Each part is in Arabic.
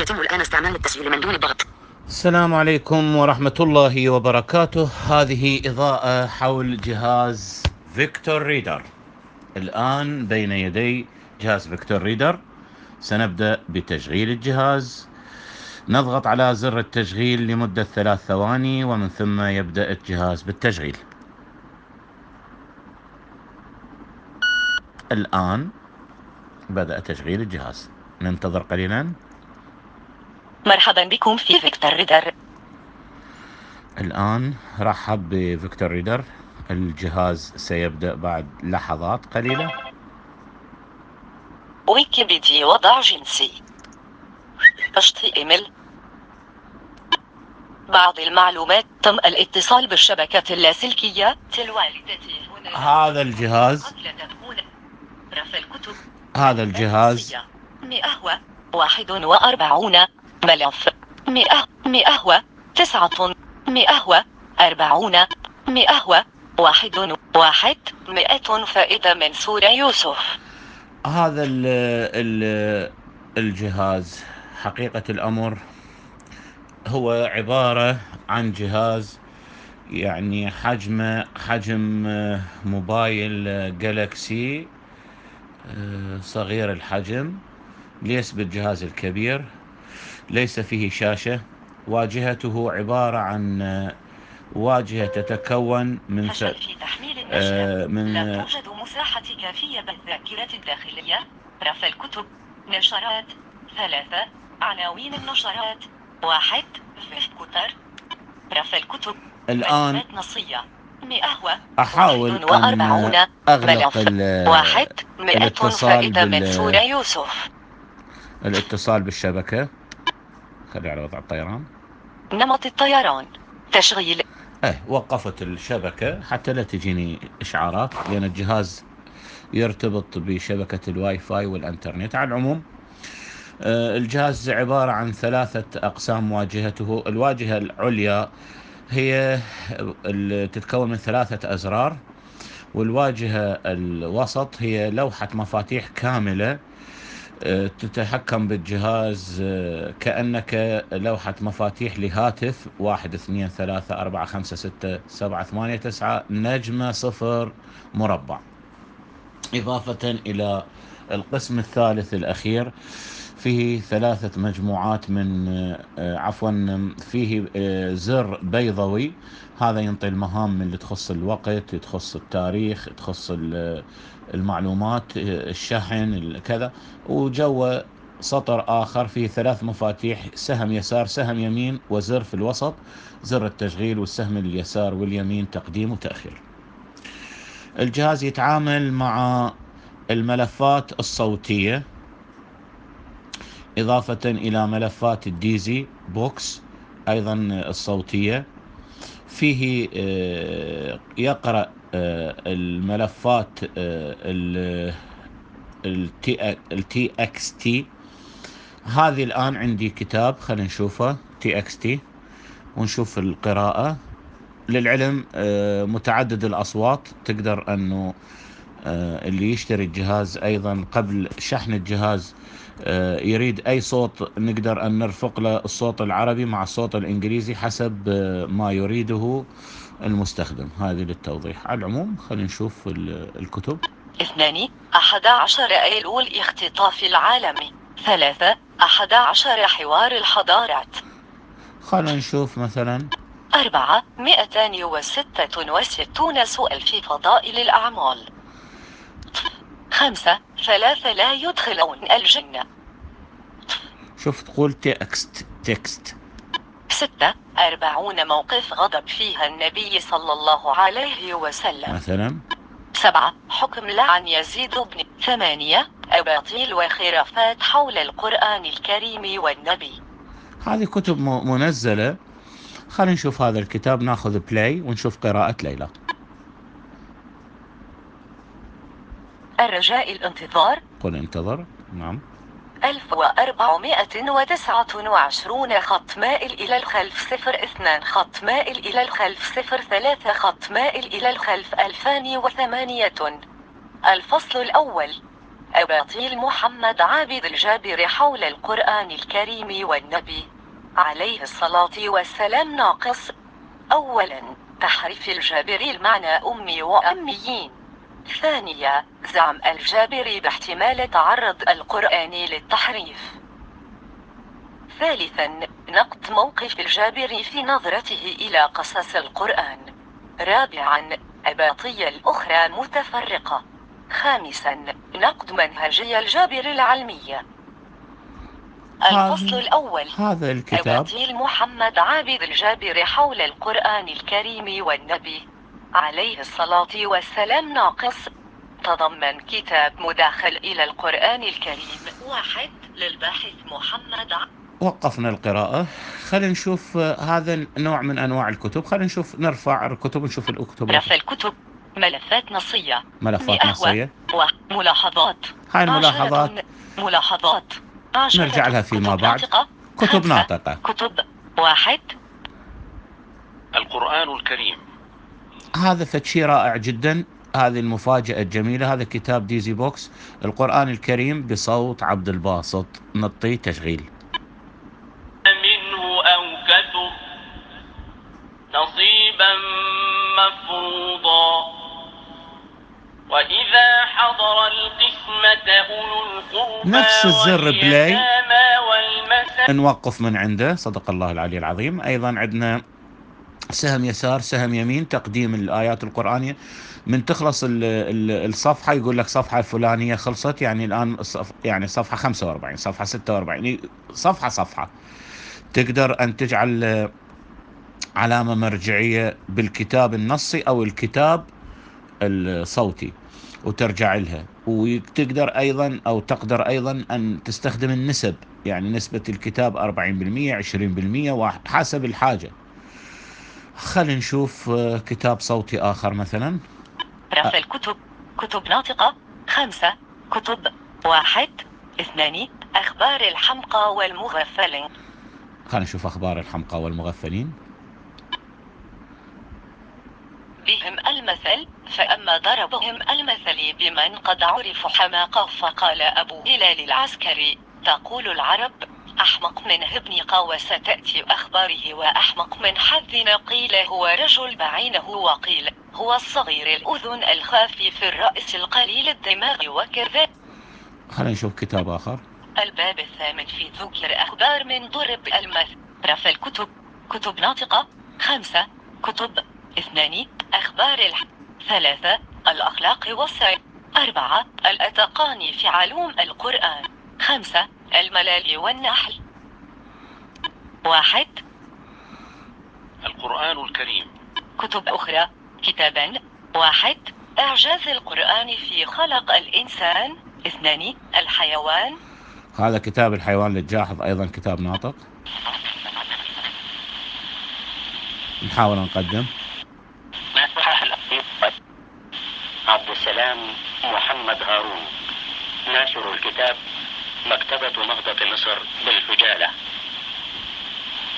يتم الآن استعمال التسجيل من دون ضغط. السلام عليكم ورحمة الله وبركاته. هذه إضاءة حول جهاز Victor Reader. الآن بين يدي جهاز Victor Reader. سنبدأ بتشغيل الجهاز. نضغط على زر التشغيل لمدة ثلاث ثواني ومن ثم يبدأ الجهاز بالتشغيل. الآن بدأ تشغيل الجهاز. ننتظر قليلا. مرحبا بكم في Victor Reader. الآن رحب ب Victor Reader. الجهاز سيبدأ بعد لحظات قليلة. ويكيبيديا وضع جنسي. HTML بعض المعلومات تم الاتصال بالشبكة اللاسلكية. هذا الجهاز. هذا الجهاز. 141 ملف. مئة مئة و تسعة مئة و أربعون مئة و واحد واحد مئة فائدة من سورة يوسف. هذا ال الـ الجهاز حقيقة الأمر هو عبارة عن جهاز يعني حجمه حجم موبايل جالكسي آه، صغير الحجم ليس بالجهاز الكبير. ليس فيه شاشة. واجهته عبارة عن واجهة تتكون من تحميل آه، من لا توجد مساحة كافية بالذاكرة الداخلية. رف الكتب. نشرات. ثلاثة. عناوين النشرات. واحد. كتر. رف الكتب. الآن نصية. مئة أحاول أن أغلق واحد مئة الاتصال بال- يوسف. الاتصال بالشبكة. خلي على وضع الطيران؟ نمط الطيران تشغيل. إيه وقفت الشبكة حتى لا تجيني إشعارات لأن الجهاز يرتبط بشبكة الواي فاي والإنترنت. على العموم آه، الجهاز عبارة عن ثلاثة أقسام واجهته. الواجهة العليا هي تتكون من ثلاثة أزرار والواجهة الوسط هي لوحة مفاتيح كاملة تتحكم بالجهاز آه، كأنك لوحة مفاتيح لهاتف. واحد اثنين ثلاثة أربعة خمسة ستة سبعة ثمانية تسعة نجمة صفر مربع. إضافة إلى القسم الثالث الأخير فيه ثلاثة مجموعات من آه، آه، عفوا فيه آه، زر بيضوي. هذا ينطي المهام اللي تخص الوقت تخص التاريخ تخص ال- المعلومات آه، الشحن ال- كذا. وجوا سطر آخر فيه ثلاث مفاتيح سهم يسار سهم يمين وزر في الوسط. زر التشغيل والسهم اليسار واليمين تقديم وتأخير. الجهاز يتعامل مع الملفات الصوتية. إضافة إلى ملفات ال DAISY books أيضا الصوتية. فيه آه، يقرأ آه، الملفات ال TXT هذه الآن عندي كتاب خلينا نشوفه TXT ونشوف القراءة. للعلم آه، متعدد الأصوات تقدر أنه اللي يشتري الجهاز أيضا قبل شحن الجهاز يريد أي صوت نقدر أن نرفق له الصوت العربي مع الصوت الإنجليزي حسب آه، ما يريده المستخدم. هذه للتوضيح. على العموم خلينا نشوف ال- الكتب. اثنان أحد عشر أيلول اختطاف العالم. ثلاثة أحد عشر حوار الحضارات. خلينا نشوف مثلا. أربعة مئتان وستة وستون سؤال في فضائل الأعمال. خمسة ثلاثة لا يدخلون الجنة. شوف تقول text text. ستة أربعون موقف غضب فيها النبي صلى الله عليه وسلم. مثلا؟ سبعة حكم لعن يزيد بن ثمانية أباطيل وخرافات حول القرآن الكريم والنبي. هذه كتب منزلة. خلينا نشوف هذا الكتاب ناخذ بلاي ونشوف قراءة ليلى. الرجاء الانتظار قل انتظر. نعم. 1429 خط مائل إلى الخلف صفر اثنان خط مائل إلى الخلف صفر ثلاثة خط مائل إلى الخلف 2008 الفصل الأول. أباطيل محمد عابد الجابر حول القرآن الكريم والنبي عليه الصلاة والسلام ناقص. أولا تحريف الجابر المعنى أمي وأميين. ثانيا زعم الجابر باحتمال تعرض القرآن للتحريف. ثالثا نقد موقف الجابر في نظرته إلى قصص القرآن. رابعا أباطية الأخرى متفرقة. خامسا نقد منهجية الجابر العلمية الفصل الأول هذا الكتاب. أباطيل محمد عابد الجابر حول القرآن الكريم والنبي. عليه الصلاة والسلام ناقص. تضمن كتاب مداخل إلى القرآن الكريم. واحد للباحث محمد. ع... وقفنا القراءة. خلينا نشوف هذا نوع من أنواع الكتب. خلينا نشوف نرفع الكتب نشوف الكتب. رفع الكتب. ملفات نصية. ملفات نصية. وملاحظات. هاي الملاحظات. ملاحظات. نرجع لها فيما كتب بعد. ناطقة. كتب ناطقة. كتب واحد. القرآن الكريم. هذا شيء رائع جدا. هذه المفاجأة الجميلة. هذا كتاب DAISY books. القرآن الكريم بصوت عبد الباسط. نطي تشغيل. منه أو كثر نصيبا مفروضا. وإذا حضر القسمة أولو القربى نفس الزر بلاي. نوقف من عنده. صدق الله العلي العظيم. أيضا عندنا سهم يسار سهم يمين تقديم الآيات القرآنية. من تخلص ال- ال- الصفحة يقول لك صفحة الفلانية خلصت يعني الآن يعني صفحة 45 صفحة 46 يعني صفحة صفحة. تقدر أن تجعل علامة مرجعية بالكتاب النصي أو الكتاب الصوتي وترجع لها. وتقدر أيضا أو تقدر أيضا أن تستخدم النسب يعني نسبة الكتاب 40% 20% واحد- حسب الحاجة. خلينا نشوف آه، كتاب صوتي آخر مثلا. رفع الكتب كتب ناطقة خمسة كتب واحد اثنان أخبار الحمقى والمغفلين. خلينا نشوف أخبار الحمقى والمغفلين. بهم المثل فأما ضربهم المثل بمن قد عرف حماقة فقال أبو هلال العسكري تقول العرب أحمق من ابن قوس تأتي أخباره وأحمق من حذن قيل هو رجل بعينه وقيل هو الصغير الأذن الخفيف الرأس القليل الدماغ وكذا. خلينا نشوف كتاب آخر. الباب الثامن في ذكر أخبار من ضرب المثل. رفع الكتب. كتب ناطقة. خمسة. كتب. اثنان. أخبار الح... ثلاثة. الأخلاق والسير أربعة. الأتقان في علوم القرآن. خمسة الملال والنحل. واحد. القرآن الكريم. كتب أخرى كتابا. واحد. إعجاز القرآن في خلق الإنسان. اثنان الحيوان. هذا كتاب الحيوان للجاحظ أيضا كتاب ناطق. نحاول نقدم. عبد السلام محمد هارون. ناشر الكتاب مكتبة نهضة مصر بالفجالة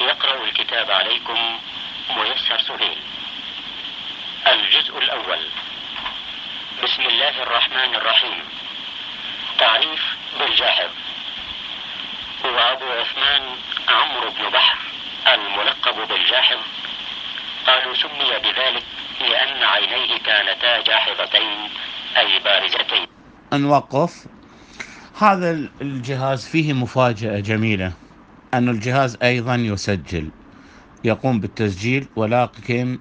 يقرأ الكتاب عليكم ميسر سهيل. الجزء الأول. بسم الله الرحمن الرحيم. تعريف بالجاحظ هو أبو عثمان عمرو بن بحر الملقب بالجاحظ قالوا سمي بذلك لأن عينيه كانتا جاحظتين أي بارزتين. نوقف هذا ال- الجهاز فيه مفاجأة جميلة أن الجهاز أيضا يسجل يقوم بالتسجيل ولكن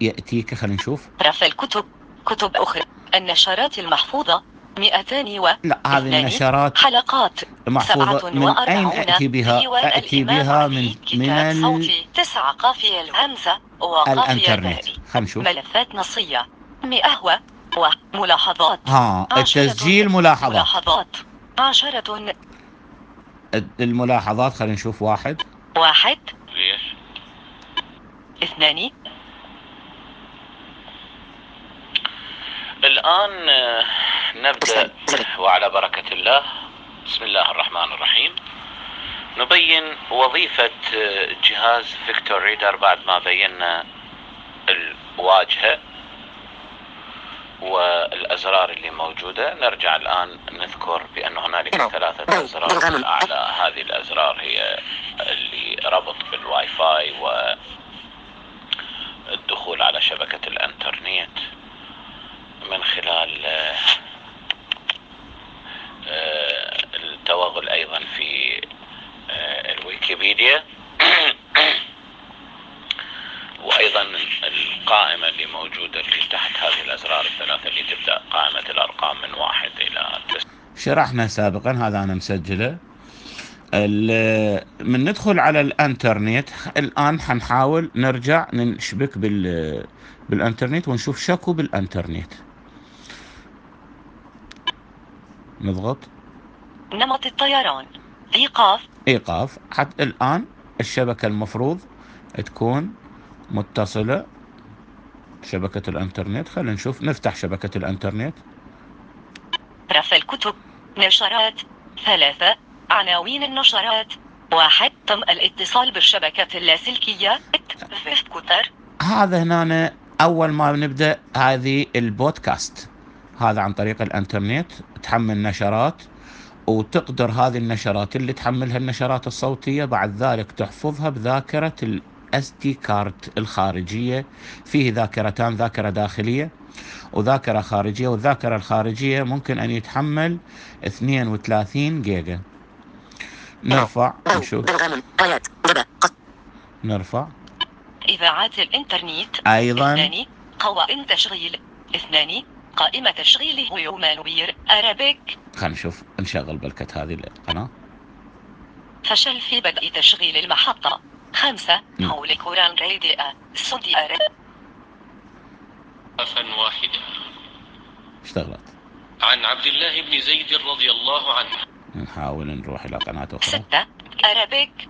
يأتيك خلينا نشوف. رفع الكتب كتب أخرى. النشرات المحفوظة 200 و لا هذه النشرات حلقات محفوظة. من أين أتي بها؟ أتي بها من من ال- تسعة قافية الهمزة وقافية الإنترنت. خلينا نشوف. ملفات نصية. مئة و وملاحظات. ها التسجيل ملاحظات. ملاحظات. عشرة الملاحظات خلينا نشوف واحد. واحد. ليش؟ اثنان الآن آه، نبدأ وعلى بركة الله. بسم الله الرحمن الرحيم. نبين وظيفة آه، جهاز Victor Reader بعد ما بينا الواجهة. والأزرار اللي موجودة. نرجع الآن نذكر بأن هنالك ثلاثة أزرار أعلى هذه الأزرار. هي اللي ربط بالواي فاي والدخول على شبكة الإنترنت من خلال آه، التوغل أيضا في آه، الويكيبيديا. وأيضا القائمة اللي موجودة في تحت هذه الازرار الثلاثه اللي تبدا قائمه الارقام من واحد إلى تسعه. شرحنا سابقا هذا أنا مسجله. ال- من ندخل على الانترنت الآن حنحاول نرجع نشبك بال بالانترنت ونشوف شكو بالانترنت. نضغط. نمط الطيران. إيقاف. إيقاف. حتى الآن الشبكة المفروض تكون متصلة شبكة الانترنت. خلينا نشوف. نفتح شبكة الانترنت. رف الكتب. نشرات ثلاثة عناوين النشرات. واحد تم الاتصال بالشبكة اللاسلكية. فيف كتر هذا هنا أول ما نبدأ هذه البودكاست. هذا عن طريق الإنترنت. تحمل نشرات وتقدر هذه النشرات اللي تحملها النشرات الصوتية بعد ذلك تحفظها بذاكرة ال SD card الخارجية. فيه ذاكرتان ذاكرة داخلية وذاكرة خارجية والذاكرة الخارجية ممكن أن يتحمل 32 جيجا. نرفع نشوف. نرفع. إذاعات الإنترنت. أيضا. اثنان قوائم تشغيل. اثنان قائمة تشغيل هيومان وير أرابيك خلينا نشوف. نشغل بلكت هذه القناة. فشل في بدء تشغيل المحطة. خمسة. حول كوران راديو سودي أرا أفا واحدة. اشتغلت. عن عبد الله بن زيد رضي الله عنه. نحاول نروح إلى قناة أخرى. ستة. أرابيك.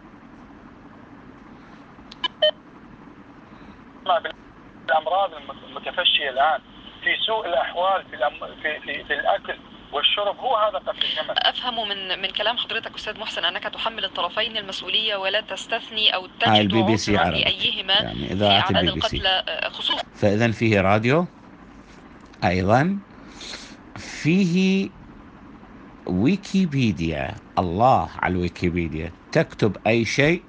الأمراض المتفشية الآن في سوء الأحوال في الأم... في, في في الأكل. والشرب هو هذا قتل النمل أفهم من من كلام حضرتك أستاذ محسن أنك تحمل الطرفين المسؤولية ولا تستثني أو هاي تجد البي بي سي عربي لأيهما يعني اعداد البي بي سي. القتلى آه، خصوصا. فإذا فيه راديو. أيضا فيه ويكيبيديا. الله على الويكيبيديا. تكتب أي شيء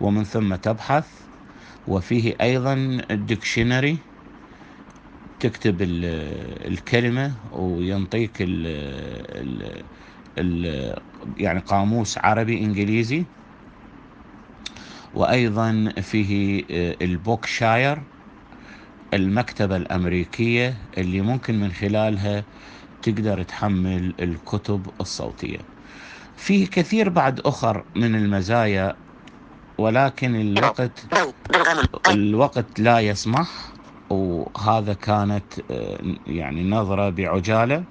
ومن ثم تبحث. وفيه أيضا الدكشنري تكتب ال- الكلمة وينطيك ال ال ال يعني قاموس عربي إنجليزي. وأيضا فيه آه، البوكشاير المكتبة الأمريكية اللي ممكن من خلالها تقدر تحمل الكتب الصوتية. فيه كثير بعد أخر من المزايا ولكن الوقت الوقت لا يسمح. وهذا كانت آه، يعني نظرة بعجالة.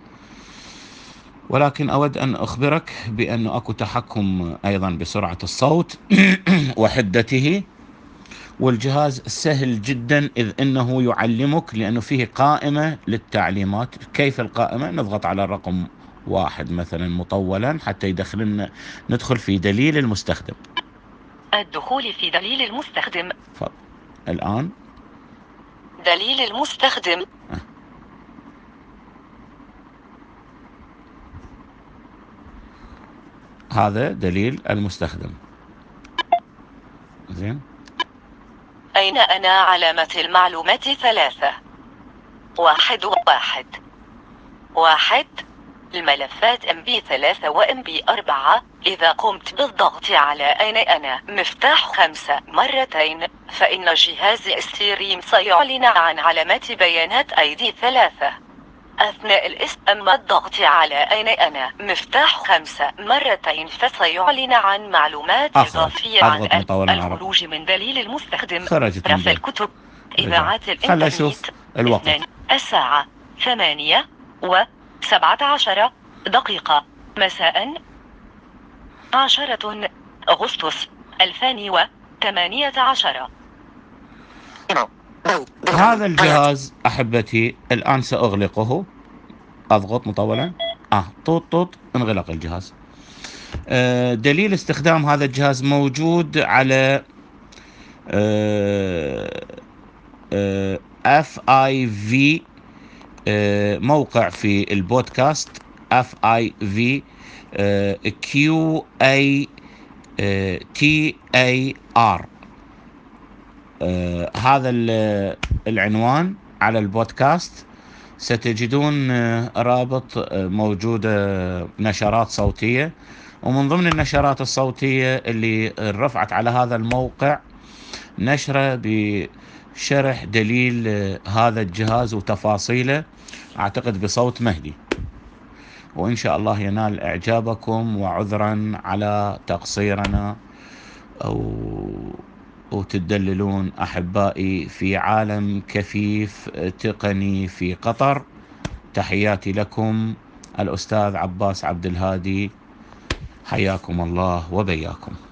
ولكن أود أن أخبرك بأنه أكو تحكم أيضا بسرعة الصوت وحدته. والجهاز سهل جدا إذ أنه يعلمك لأنه فيه قائمة للتعليمات. كيف القائمة؟ نضغط على الرقم واحد مثلا مطولا حتى يدخلنا ندخل في دليل المستخدم. الدخول في دليل المستخدم. الآن. دليل المستخدم. هذا دليل المستخدم. زين. أين أنا علامة المعلومات ثلاثة؟ واحد واحد. واحد. الملفات MP ثلاثة و MP أربعة. إذا قمت بالضغط على أين أنا؟ مفتاح خمسة مرتين. فإن جهاز Stream سيعلن عن علامات بيانات ID ثلاثة. أثناء الاسم أما الضغط على أين أنا؟ مفتاح خمسة مرتين فسيعلن عن معلومات. إضافية عن الخروج من دليل المستخدم. خرجت دليل. الكتب. إذاعات الإنترنت. أشوف الوقت. الساعة ثمانية وسبعة عشر دقيقة. مساء. عشرة أغسطس ألفان وثمانية عشر. هذا الجهاز أحبتي الآن سأغلقه. أضغط مطولا. آه طوط طوط انغلق الجهاز. آه، دليل استخدام هذا الجهاز موجود على FAV موقع في البودكاست. F A V Q A T A R هذا ال- العنوان على البودكاست. ستجدون آه، رابط آه، موجودة نشرات صوتية. ومن ضمن النشرات الصوتية اللي رفعت على هذا الموقع نشرة بشرح دليل آه، هذا الجهاز وتفاصيله. أعتقد بصوت مهدي. وإن شاء الله ينال إعجابكم وعذرا على تقصيرنا أو وتدللون أحبائي في عالم كفيف تقني في قطر. تحياتي لكم الأستاذ عباس عبد الهادي. حياكم الله وبياكم.